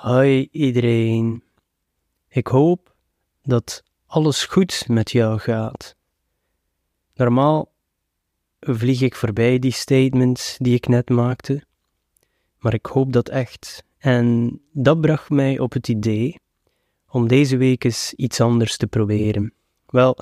Hoi iedereen. Ik hoop dat alles goed met jou gaat. Normaal vlieg ik voorbij die statements die ik net maakte, maar ik hoop dat echt. En dat bracht mij op het idee om deze week eens iets anders te proberen. Wel,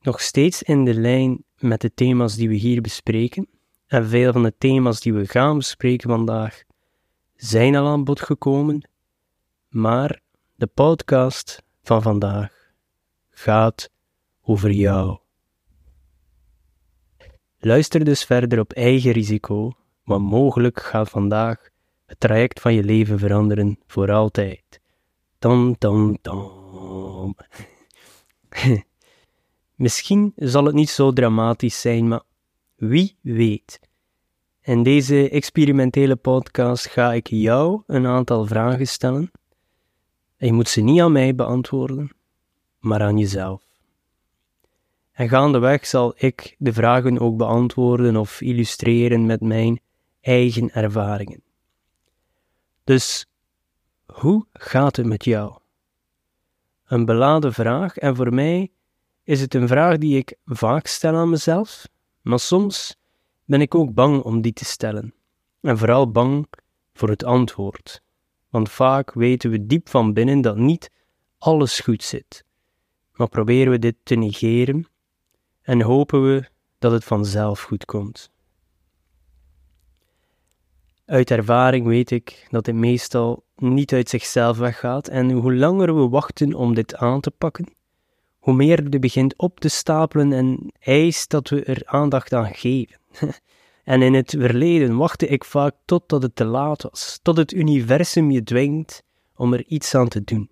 nog steeds in de lijn met de thema's die we hier bespreken, en veel van de thema's die we gaan bespreken vandaag zijn al aan bod gekomen, maar de podcast van vandaag gaat over jou. Luister dus verder op eigen risico, want mogelijk gaat vandaag het traject van je leven veranderen voor altijd. Tam, tam, tam. Misschien zal het niet zo dramatisch zijn, maar wie weet. In deze experimentele podcast ga ik jou een aantal vragen stellen. En je moet ze niet aan mij beantwoorden, maar aan jezelf. En gaandeweg zal ik de vragen ook beantwoorden of illustreren met mijn eigen ervaringen. Dus hoe gaat het met jou? Een beladen vraag en voor mij is het een vraag die ik vaak stel aan mezelf, maar soms ben ik ook bang om die te stellen. En vooral bang voor het antwoord. Want vaak weten we diep van binnen dat niet alles goed zit. Maar proberen we dit te negeren en hopen we dat het vanzelf goed komt. Uit ervaring weet ik dat dit meestal niet uit zichzelf weggaat en hoe langer we wachten om dit aan te pakken, hoe meer het begint op te stapelen en eist dat we er aandacht aan geven. En in het verleden wachtte ik vaak totdat het te laat was, tot het universum je dwingt om er iets aan te doen.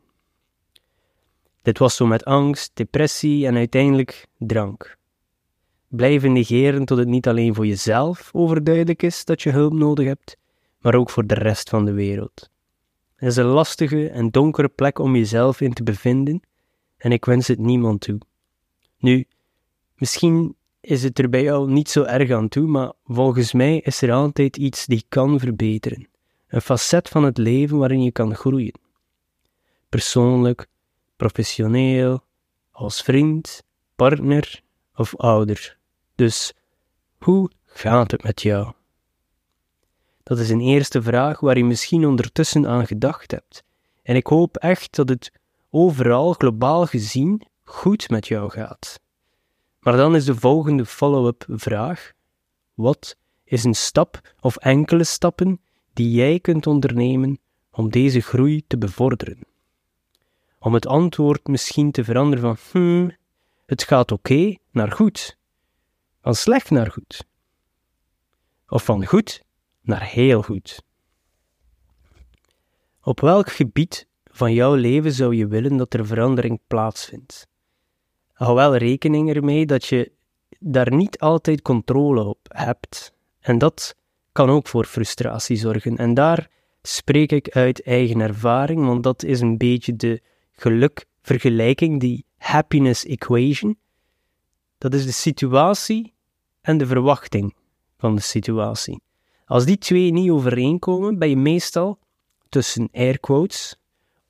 Dit was zo met angst, depressie en uiteindelijk drank. Blijven negeren tot het niet alleen voor jezelf overduidelijk is dat je hulp nodig hebt, maar ook voor de rest van de wereld. Het is een lastige en donkere plek om jezelf in te bevinden, en ik wens het niemand toe. Nu, misschien is het er bij jou niet zo erg aan toe, maar volgens mij is er altijd iets die kan verbeteren. Een facet van het leven waarin je kan groeien. Persoonlijk, professioneel, als vriend, partner of ouder. Dus hoe gaat het met jou? Dat is een eerste vraag waar je misschien ondertussen aan gedacht hebt. En ik hoop echt dat het overal globaal gezien goed met jou gaat. Maar dan is de volgende follow-up vraag: wat is een stap of enkele stappen die jij kunt ondernemen om deze groei te bevorderen? Om het antwoord misschien te veranderen van hmm, het gaat oké naar goed, van slecht naar goed, of van goed naar heel goed. Op welk gebied van jouw leven zou je willen dat er verandering plaatsvindt? Hou wel rekening ermee dat je daar niet altijd controle op hebt. En dat kan ook voor frustratie zorgen. En daar spreek ik uit eigen ervaring, want dat is een beetje de gelukvergelijking, die happiness equation. Dat is de situatie en de verwachting van de situatie. Als die twee niet overeenkomen, ben je meestal tussen air quotes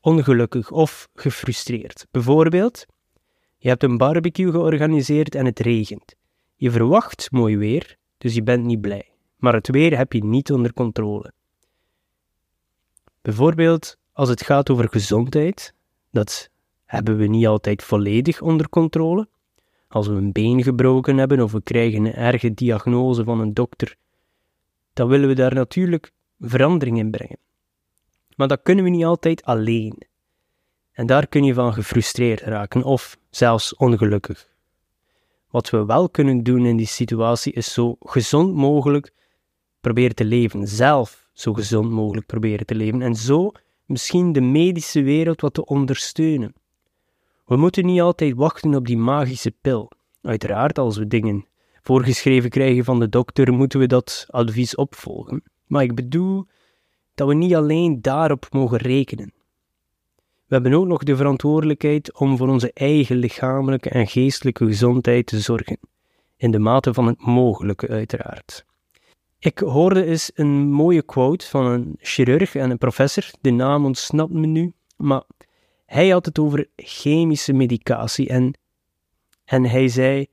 ongelukkig of gefrustreerd. Bijvoorbeeld, je hebt een barbecue georganiseerd en het regent. Je verwacht mooi weer, dus je bent niet blij. Maar het weer heb je niet onder controle. Bijvoorbeeld als het gaat over gezondheid, dat hebben we niet altijd volledig onder controle. Als we een been gebroken hebben of we krijgen een erge diagnose van een dokter, dan willen we daar natuurlijk verandering in brengen. Maar dat kunnen we niet altijd alleen. En daar kun je van gefrustreerd raken of zelfs ongelukkig. Wat we wel kunnen doen in die situatie is zo gezond mogelijk proberen te leven, zelf zo gezond mogelijk proberen te leven en zo misschien de medische wereld wat te ondersteunen. We moeten niet altijd wachten op die magische pil. Uiteraard, als we dingen voorgeschreven krijgen van de dokter, moeten we dat advies opvolgen. Maar ik bedoel dat we niet alleen daarop mogen rekenen. We hebben ook nog de verantwoordelijkheid om voor onze eigen lichamelijke en geestelijke gezondheid te zorgen, in de mate van het mogelijke uiteraard. Ik hoorde eens een mooie quote van een chirurg en een professor, de naam ontsnapt me nu, maar hij had het over chemische medicatie en, en hij zei: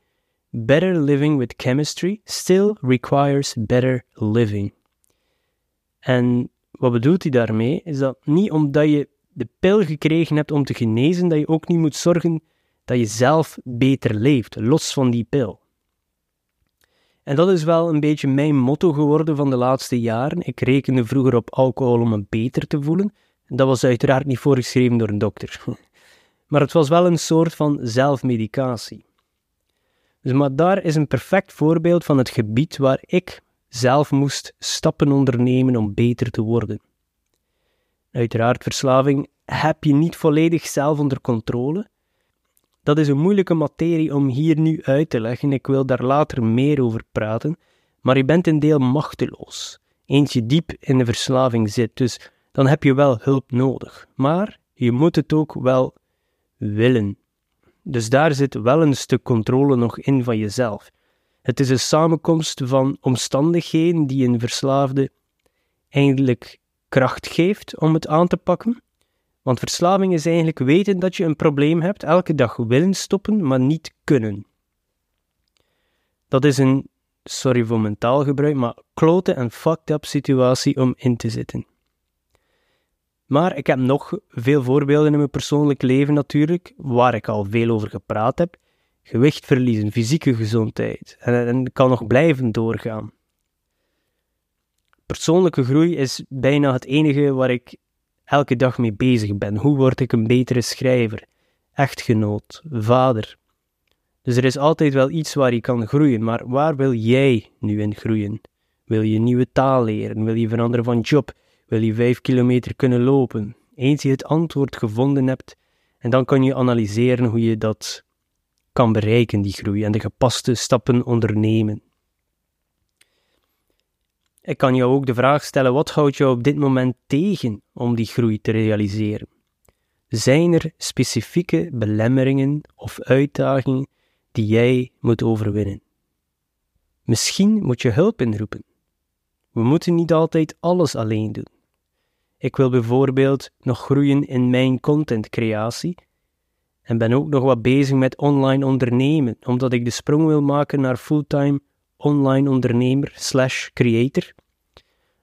Better living with chemistry still requires better living. En wat bedoelt hij daarmee? Is dat niet omdat je de pil gekregen hebt om te genezen, dat je ook niet moet zorgen dat je zelf beter leeft, los van die pil. En dat is wel een beetje mijn motto geworden van de laatste jaren. Ik rekende vroeger op alcohol om me beter te voelen. Dat was uiteraard niet voorgeschreven door een dokter. Maar het was wel een soort van zelfmedicatie. Dus maar daar is een perfect voorbeeld van het gebied waar ik zelf moest stappen ondernemen om beter te worden. Uiteraard, verslaving heb je niet volledig zelf onder controle. Dat is een moeilijke materie om hier nu uit te leggen. Ik wil daar later meer over praten. Maar je bent een deel machteloos. Eens je diep in de verslaving zit, dus dan heb je wel hulp nodig. Maar je moet het ook wel willen. Dus daar zit wel een stuk controle nog in van jezelf. Het is een samenkomst van omstandigheden die een verslaafde eindelijk kracht geeft om het aan te pakken. Want verslaving is eigenlijk weten dat je een probleem hebt, elke dag willen stoppen, maar niet kunnen. Dat is een, sorry voor mijn taalgebruik, maar klote en fucked up situatie om in te zitten. Maar ik heb nog veel voorbeelden in mijn persoonlijk leven natuurlijk, waar ik al veel over gepraat heb. Gewicht verliezen, fysieke gezondheid. En, en kan nog blijven doorgaan. Persoonlijke groei is bijna het enige waar ik elke dag mee bezig ben. Hoe word ik een betere schrijver, echtgenoot, vader? Dus er is altijd wel iets waar je kan groeien, maar waar wil jij nu in groeien? Wil je nieuwe taal leren? Wil je veranderen van job? Wil je vijf kilometer kunnen lopen? Eens je het antwoord gevonden hebt, en dan kan je analyseren hoe je dat kan bereiken, die groei, en de gepaste stappen ondernemen. Ik kan jou ook de vraag stellen: wat houdt jou op dit moment tegen om die groei te realiseren? Zijn er specifieke belemmeringen of uitdagingen die jij moet overwinnen? Misschien moet je hulp inroepen. We moeten niet altijd alles alleen doen. Ik wil bijvoorbeeld nog groeien in mijn contentcreatie en ben ook nog wat bezig met online ondernemen, omdat ik de sprong wil maken naar fulltime online ondernemer slash creator.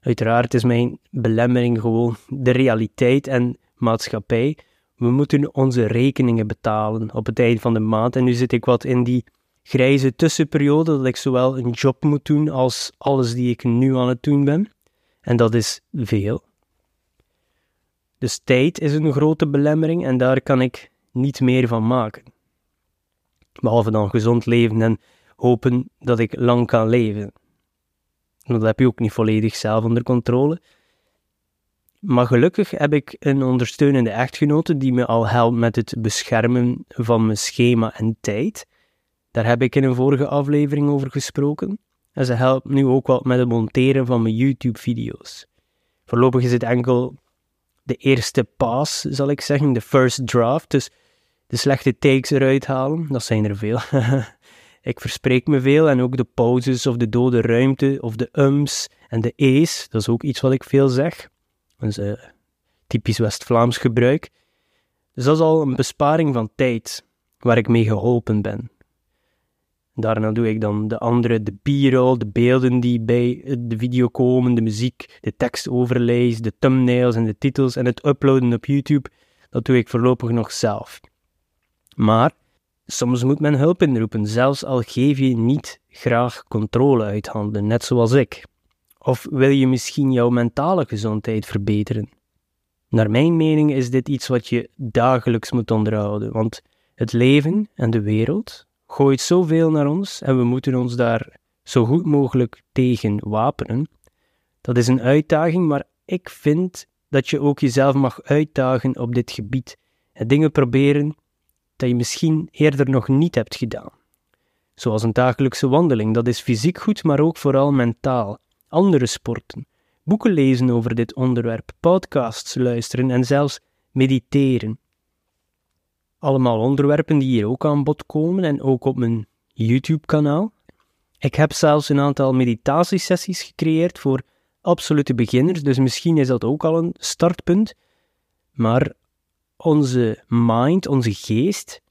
Uiteraard is mijn belemmering gewoon de realiteit en maatschappij. We moeten onze rekeningen betalen op het eind van de maand en nu zit ik wat in die grijze tussenperiode dat ik zowel een job moet doen als alles die ik nu aan het doen ben. En dat is veel. Dus tijd is een grote belemmering en daar kan ik niet meer van maken. Behalve dan gezond leven en hopen dat ik lang kan leven. Dat heb je ook niet volledig zelf onder controle. Maar gelukkig heb ik een ondersteunende echtgenote die me al helpt met het beschermen van mijn schema en tijd. Daar heb ik in een vorige aflevering over gesproken. En ze helpt nu ook wat met het monteren van mijn YouTube-video's. Voorlopig is het enkel de eerste pass, zal ik zeggen, de first draft. Dus de slechte takes eruit halen, dat zijn er veel. ik verspreek me veel en ook de pauzes of de dode ruimte of de ums en de e's, dat is ook iets wat ik veel zeg. Dat is uh, typisch West-Vlaams gebruik. Dus dat is al een besparing van tijd waar ik mee geholpen ben. Daarna doe ik dan de andere, de b-roll, de beelden die bij de video komen, de muziek, de tekstoverlays, de thumbnails en de titels en het uploaden op YouTube. Dat doe ik voorlopig nog zelf. Maar soms moet men hulp inroepen, zelfs al geef je niet graag controle uit handen, net zoals ik. Of wil je misschien jouw mentale gezondheid verbeteren? Naar mijn mening is dit iets wat je dagelijks moet onderhouden, want het leven en de wereld gooit zoveel naar ons en we moeten ons daar zo goed mogelijk tegen wapenen. Dat is een uitdaging, maar ik vind dat je ook jezelf mag uitdagen op dit gebied en dingen proberen dat je misschien eerder nog niet hebt gedaan. Zoals een dagelijkse wandeling, dat is fysiek goed, maar ook vooral mentaal. Andere sporten, boeken lezen over dit onderwerp, podcasts luisteren en zelfs mediteren. Allemaal onderwerpen die hier ook aan bod komen en ook op mijn YouTube-kanaal. Ik heb zelfs een aantal meditatiesessies gecreëerd voor absolute beginners, dus misschien is dat ook al een startpunt. Maar onze mind, onze geest,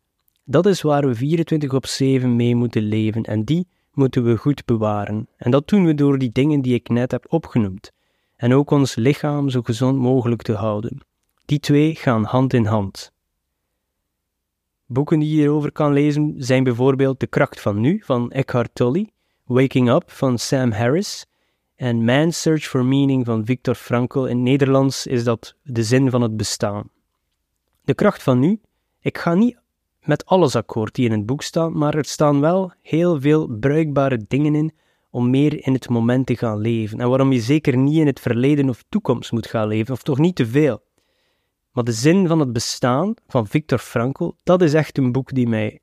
dat is waar we 24 op 7 mee moeten leven en die moeten we goed bewaren. En dat doen we door die dingen die ik net heb opgenoemd. En ook ons lichaam zo gezond mogelijk te houden. Die twee gaan hand in hand. Boeken die je hierover kan lezen zijn bijvoorbeeld De Kracht van Nu van Eckhart Tolle, Waking Up van Sam Harris en Man's Search for Meaning van Viktor Frankl. In Nederlands is dat De Zin van het Bestaan. De Kracht van Nu, ik ga niet met alles akkoord die in het boek staan, maar er staan wel heel veel bruikbare dingen in om meer in het moment te gaan leven en waarom je zeker niet in het verleden of toekomst moet gaan leven, of toch niet te veel. Maar de zin van het bestaan van Viktor Frankl, dat is echt een boek die mij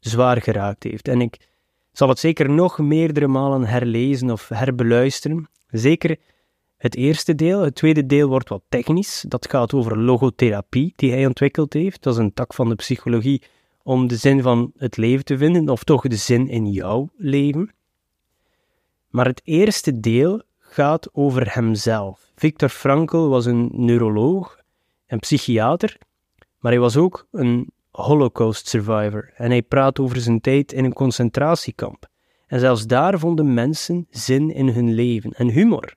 zwaar geraakt heeft. En ik zal het zeker nog meerdere malen herlezen of herbeluisteren. Zeker het eerste deel. Het tweede deel wordt wat technisch. Dat gaat over logotherapie, die hij ontwikkeld heeft. Dat is een tak van de psychologie om de zin van het leven te vinden, of toch de zin in jouw leven. Maar het eerste deel gaat over hemzelf. Viktor Frankl was een neuroloog en psychiater, maar hij was ook een Holocaust survivor en hij praat over zijn tijd in een concentratiekamp. En zelfs daar vonden mensen zin in hun leven en humor.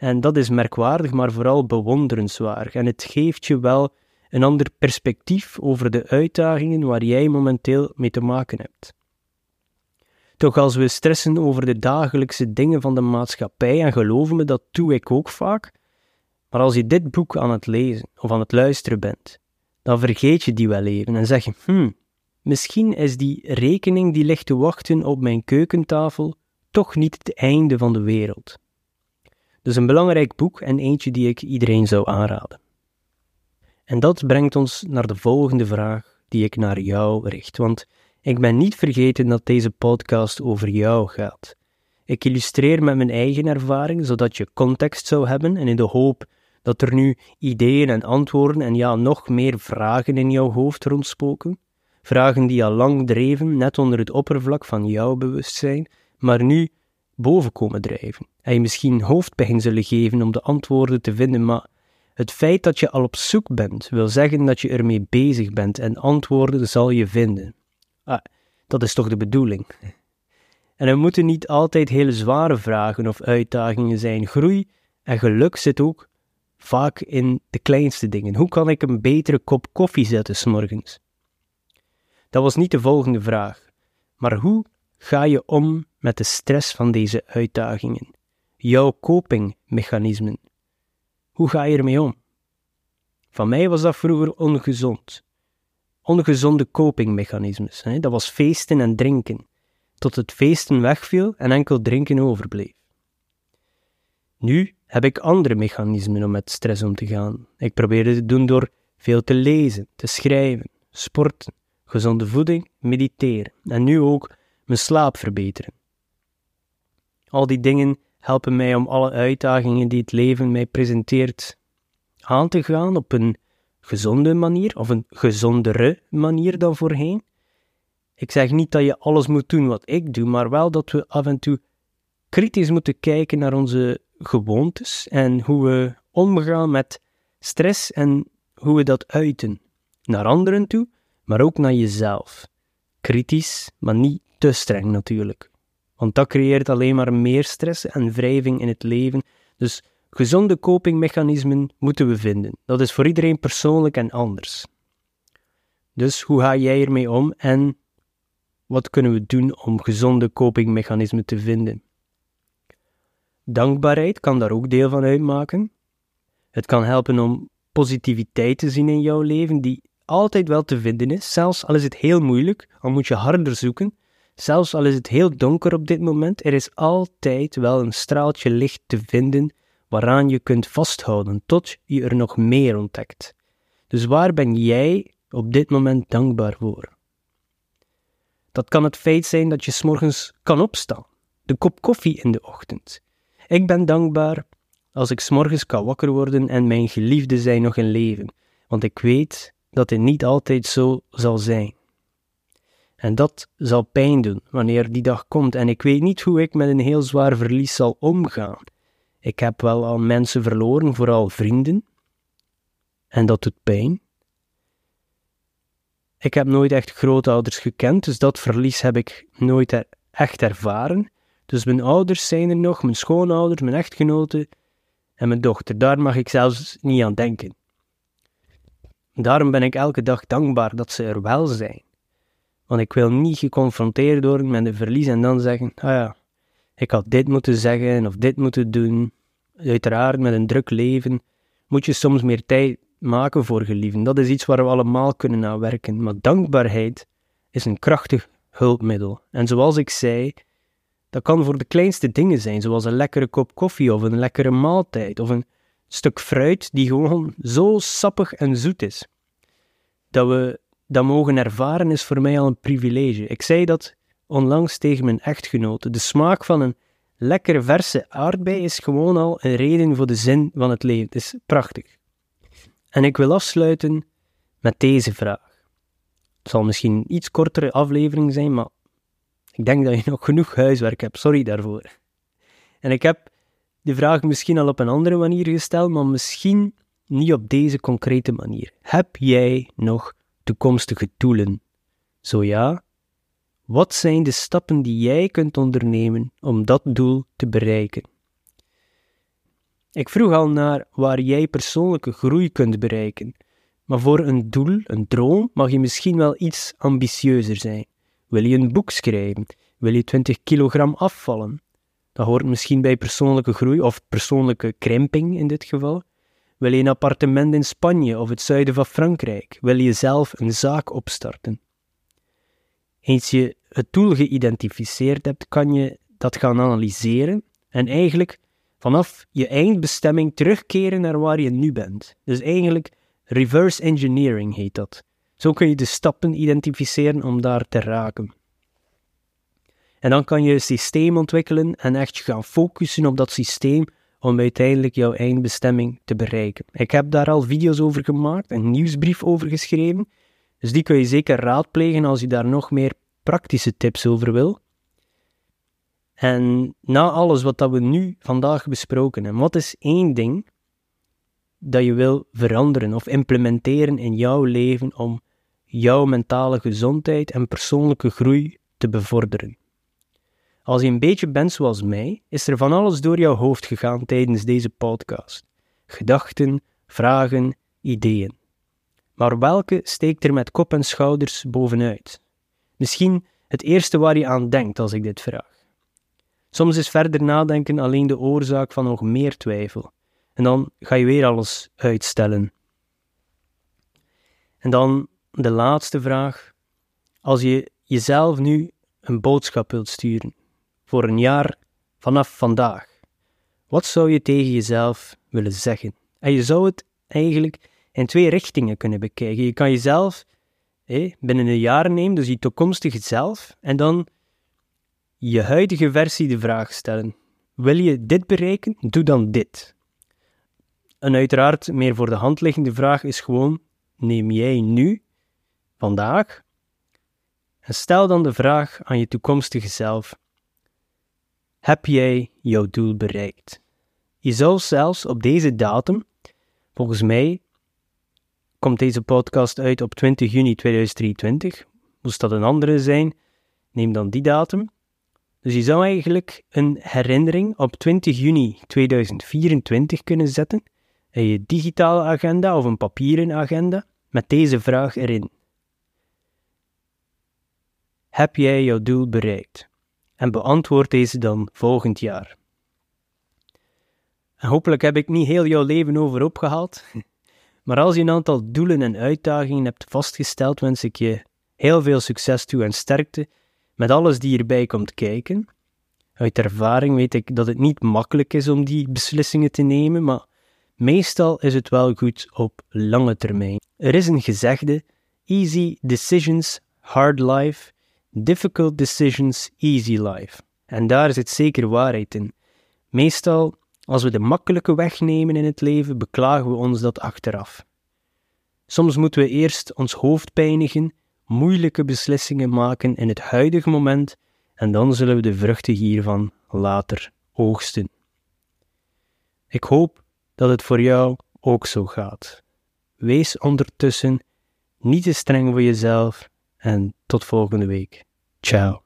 En dat is merkwaardig, maar vooral bewonderenswaardig. En het geeft je wel een ander perspectief over de uitdagingen waar jij momenteel mee te maken hebt. Toch als we stressen over de dagelijkse dingen van de maatschappij, en geloven me, dat doe ik ook vaak, maar als je dit boek aan het lezen of aan het luisteren bent, dan vergeet je die wel even en zeg je, hmm, misschien is die rekening die ligt te wachten op mijn keukentafel toch niet het einde van de wereld. Dus een belangrijk boek en eentje die ik iedereen zou aanraden. En dat brengt ons naar de volgende vraag die ik naar jou richt, want ik ben niet vergeten dat deze podcast over jou gaat. Ik illustreer met mijn eigen ervaring, zodat je context zou hebben en in de hoop dat er nu ideeën en antwoorden en ja, nog meer vragen in jouw hoofd rondspoken. Vragen die al lang dreven, net onder het oppervlak van jouw bewustzijn, maar nu boven komen drijven. En je misschien hoofdpijn zullen geven om de antwoorden te vinden, maar het feit dat je al op zoek bent, wil zeggen dat je ermee bezig bent en antwoorden zal je vinden. Ah, dat is toch de bedoeling? En er moeten niet altijd hele zware vragen of uitdagingen zijn. Groei en geluk zit ook vaak in de kleinste dingen. Hoe kan ik een betere kop koffie zetten s'morgens? Dat was niet de volgende vraag. Maar hoe ga je om met de stress van deze uitdagingen? Jouw copingmechanismen. Hoe ga je ermee om? Van mij was dat vroeger ongezond. Ongezonde copingmechanismes. Hè? Dat was feesten en drinken, tot het feesten wegviel en enkel drinken overbleef. Nu heb ik andere mechanismen om met stress om te gaan. Ik probeer het te doen door veel te lezen, te schrijven, sporten, gezonde voeding, mediteren en nu ook mijn slaap verbeteren. Al die dingen helpen mij om alle uitdagingen die het leven mij presenteert aan te gaan op een gezonde manier of een gezondere manier dan voorheen. Ik zeg niet dat je alles moet doen wat ik doe, maar wel dat we af en toe kritisch moeten kijken naar onze gewoontes en hoe we omgaan met stress en hoe we dat uiten. Naar anderen toe, maar ook naar jezelf. Kritisch, maar niet te streng natuurlijk. Want dat creëert alleen maar meer stress en wrijving in het leven. Dus gezonde copingmechanismen moeten we vinden. Dat is voor iedereen persoonlijk en anders. Dus hoe ga jij ermee om en wat kunnen we doen om gezonde copingmechanismen te vinden? Dankbaarheid kan daar ook deel van uitmaken. Het kan helpen om positiviteit te zien in jouw leven, die altijd wel te vinden is, zelfs al is het heel moeilijk, al moet je harder zoeken, zelfs al is het heel donker op dit moment, er is altijd wel een straaltje licht te vinden waaraan je kunt vasthouden tot je er nog meer ontdekt. Dus waar ben jij op dit moment dankbaar voor? Dat kan het feit zijn dat je s'morgens kan opstaan, de kop koffie in de ochtend, ik ben dankbaar als ik s'morgens kan wakker worden en mijn geliefden zijn nog in leven, want ik weet dat dit niet altijd zo zal zijn. En dat zal pijn doen wanneer die dag komt. En ik weet niet hoe ik met een heel zwaar verlies zal omgaan. Ik heb wel al mensen verloren, vooral vrienden. En dat doet pijn. Ik heb nooit echt grootouders gekend, dus dat verlies heb ik nooit echt ervaren. Dus mijn ouders zijn er nog, mijn schoonouders, mijn echtgenoten en mijn dochter. Daar mag ik zelfs niet aan denken. Daarom ben ik elke dag dankbaar dat ze er wel zijn. Want ik wil niet geconfronteerd worden met een verlies en dan zeggen: ah ja, ik had dit moeten zeggen of dit moeten doen. Uiteraard, met een druk leven moet je soms meer tijd maken voor geliefden. Dat is iets waar we allemaal kunnen aan werken. Maar dankbaarheid is een krachtig hulpmiddel. En zoals ik zei, dat kan voor de kleinste dingen zijn, zoals een lekkere kop koffie of een lekkere maaltijd of een stuk fruit die gewoon zo sappig en zoet is. Dat we dat mogen ervaren is voor mij al een privilege. Ik zei dat onlangs tegen mijn echtgenote. De smaak van een lekkere verse aardbei is gewoon al een reden voor de zin van het leven. Het is prachtig. En ik wil afsluiten met deze vraag. Het zal misschien een iets kortere aflevering zijn, maar ik denk dat je nog genoeg huiswerk hebt. Sorry daarvoor. En ik heb de vraag misschien al op een andere manier gesteld, maar misschien niet op deze concrete manier. Heb jij nog toekomstige doelen? Zo ja, wat zijn de stappen die jij kunt ondernemen om dat doel te bereiken? Ik vroeg al naar waar jij persoonlijke groei kunt bereiken, maar voor een doel, een droom, mag je misschien wel iets ambitieuzer zijn. Wil je een boek schrijven? Wil je 20 kilogram afvallen? Dat hoort misschien bij persoonlijke groei of persoonlijke krimping in dit geval. Wil je een appartement in Spanje of het zuiden van Frankrijk? Wil je zelf een zaak opstarten? Eens je het doel geïdentificeerd hebt, kan je dat gaan analyseren en eigenlijk vanaf je eindbestemming terugkeren naar waar je nu bent. Dus eigenlijk reverse engineering heet dat. Zo kun je de stappen identificeren om daar te raken. En dan kan je een systeem ontwikkelen en echt gaan focussen op dat systeem om uiteindelijk jouw eindbestemming te bereiken. Ik heb daar al video's over gemaakt, een nieuwsbrief over geschreven, dus die kun je zeker raadplegen als je daar nog meer praktische tips over wil. En na alles wat we nu vandaag besproken hebben, wat is één ding dat je wil veranderen of implementeren in jouw leven om jouw mentale gezondheid en persoonlijke groei te bevorderen? Als je een beetje bent zoals mij, is er van alles door jouw hoofd gegaan tijdens deze podcast. Gedachten, vragen, ideeën. Maar welke steekt er met kop en schouders bovenuit? Misschien het eerste waar je aan denkt als ik dit vraag. Soms is verder nadenken alleen de oorzaak van nog meer twijfel. En dan ga je weer alles uitstellen. En dan de laatste vraag. Als je jezelf nu een boodschap wilt sturen, voor een jaar vanaf vandaag. Wat zou je tegen jezelf willen zeggen? En je zou het eigenlijk in twee richtingen kunnen bekijken. Je kan jezelf binnen een jaar nemen, dus je toekomstige zelf, en dan je huidige versie de vraag stellen. Wil je dit bereiken? Doe dan dit. Een uiteraard meer voor de hand liggende vraag is gewoon: neem jij nu, vandaag, en stel dan de vraag aan je toekomstige zelf: heb jij jouw doel bereikt? Je zou zelfs op deze datum, volgens mij komt deze podcast uit op 20 juni 2023. Moest dat een andere zijn, neem dan die datum. Dus je zou eigenlijk een herinnering op 20 juni 2024 kunnen zetten in je digitale agenda of een papieren agenda met deze vraag erin. Heb jij jouw doel bereikt? En beantwoord deze dan volgend jaar. En hopelijk heb ik niet heel jouw leven over opgehaald, maar als je een aantal doelen en uitdagingen hebt vastgesteld, wens ik je heel veel succes toe en sterkte met alles die erbij komt kijken. Uit ervaring weet ik dat het niet makkelijk is om die beslissingen te nemen, maar meestal is het wel goed op lange termijn. Er is een gezegde: easy decisions, hard life. Difficult decisions, easy life. En daar zit zeker waarheid in. Meestal, als we de makkelijke weg nemen in het leven, beklagen we ons dat achteraf. Soms moeten we eerst ons hoofd pijnigen, moeilijke beslissingen maken in het huidige moment en dan zullen we de vruchten hiervan later oogsten. Ik hoop dat het voor jou ook zo gaat. Wees ondertussen niet te streng voor jezelf en tot volgende week. Ciao.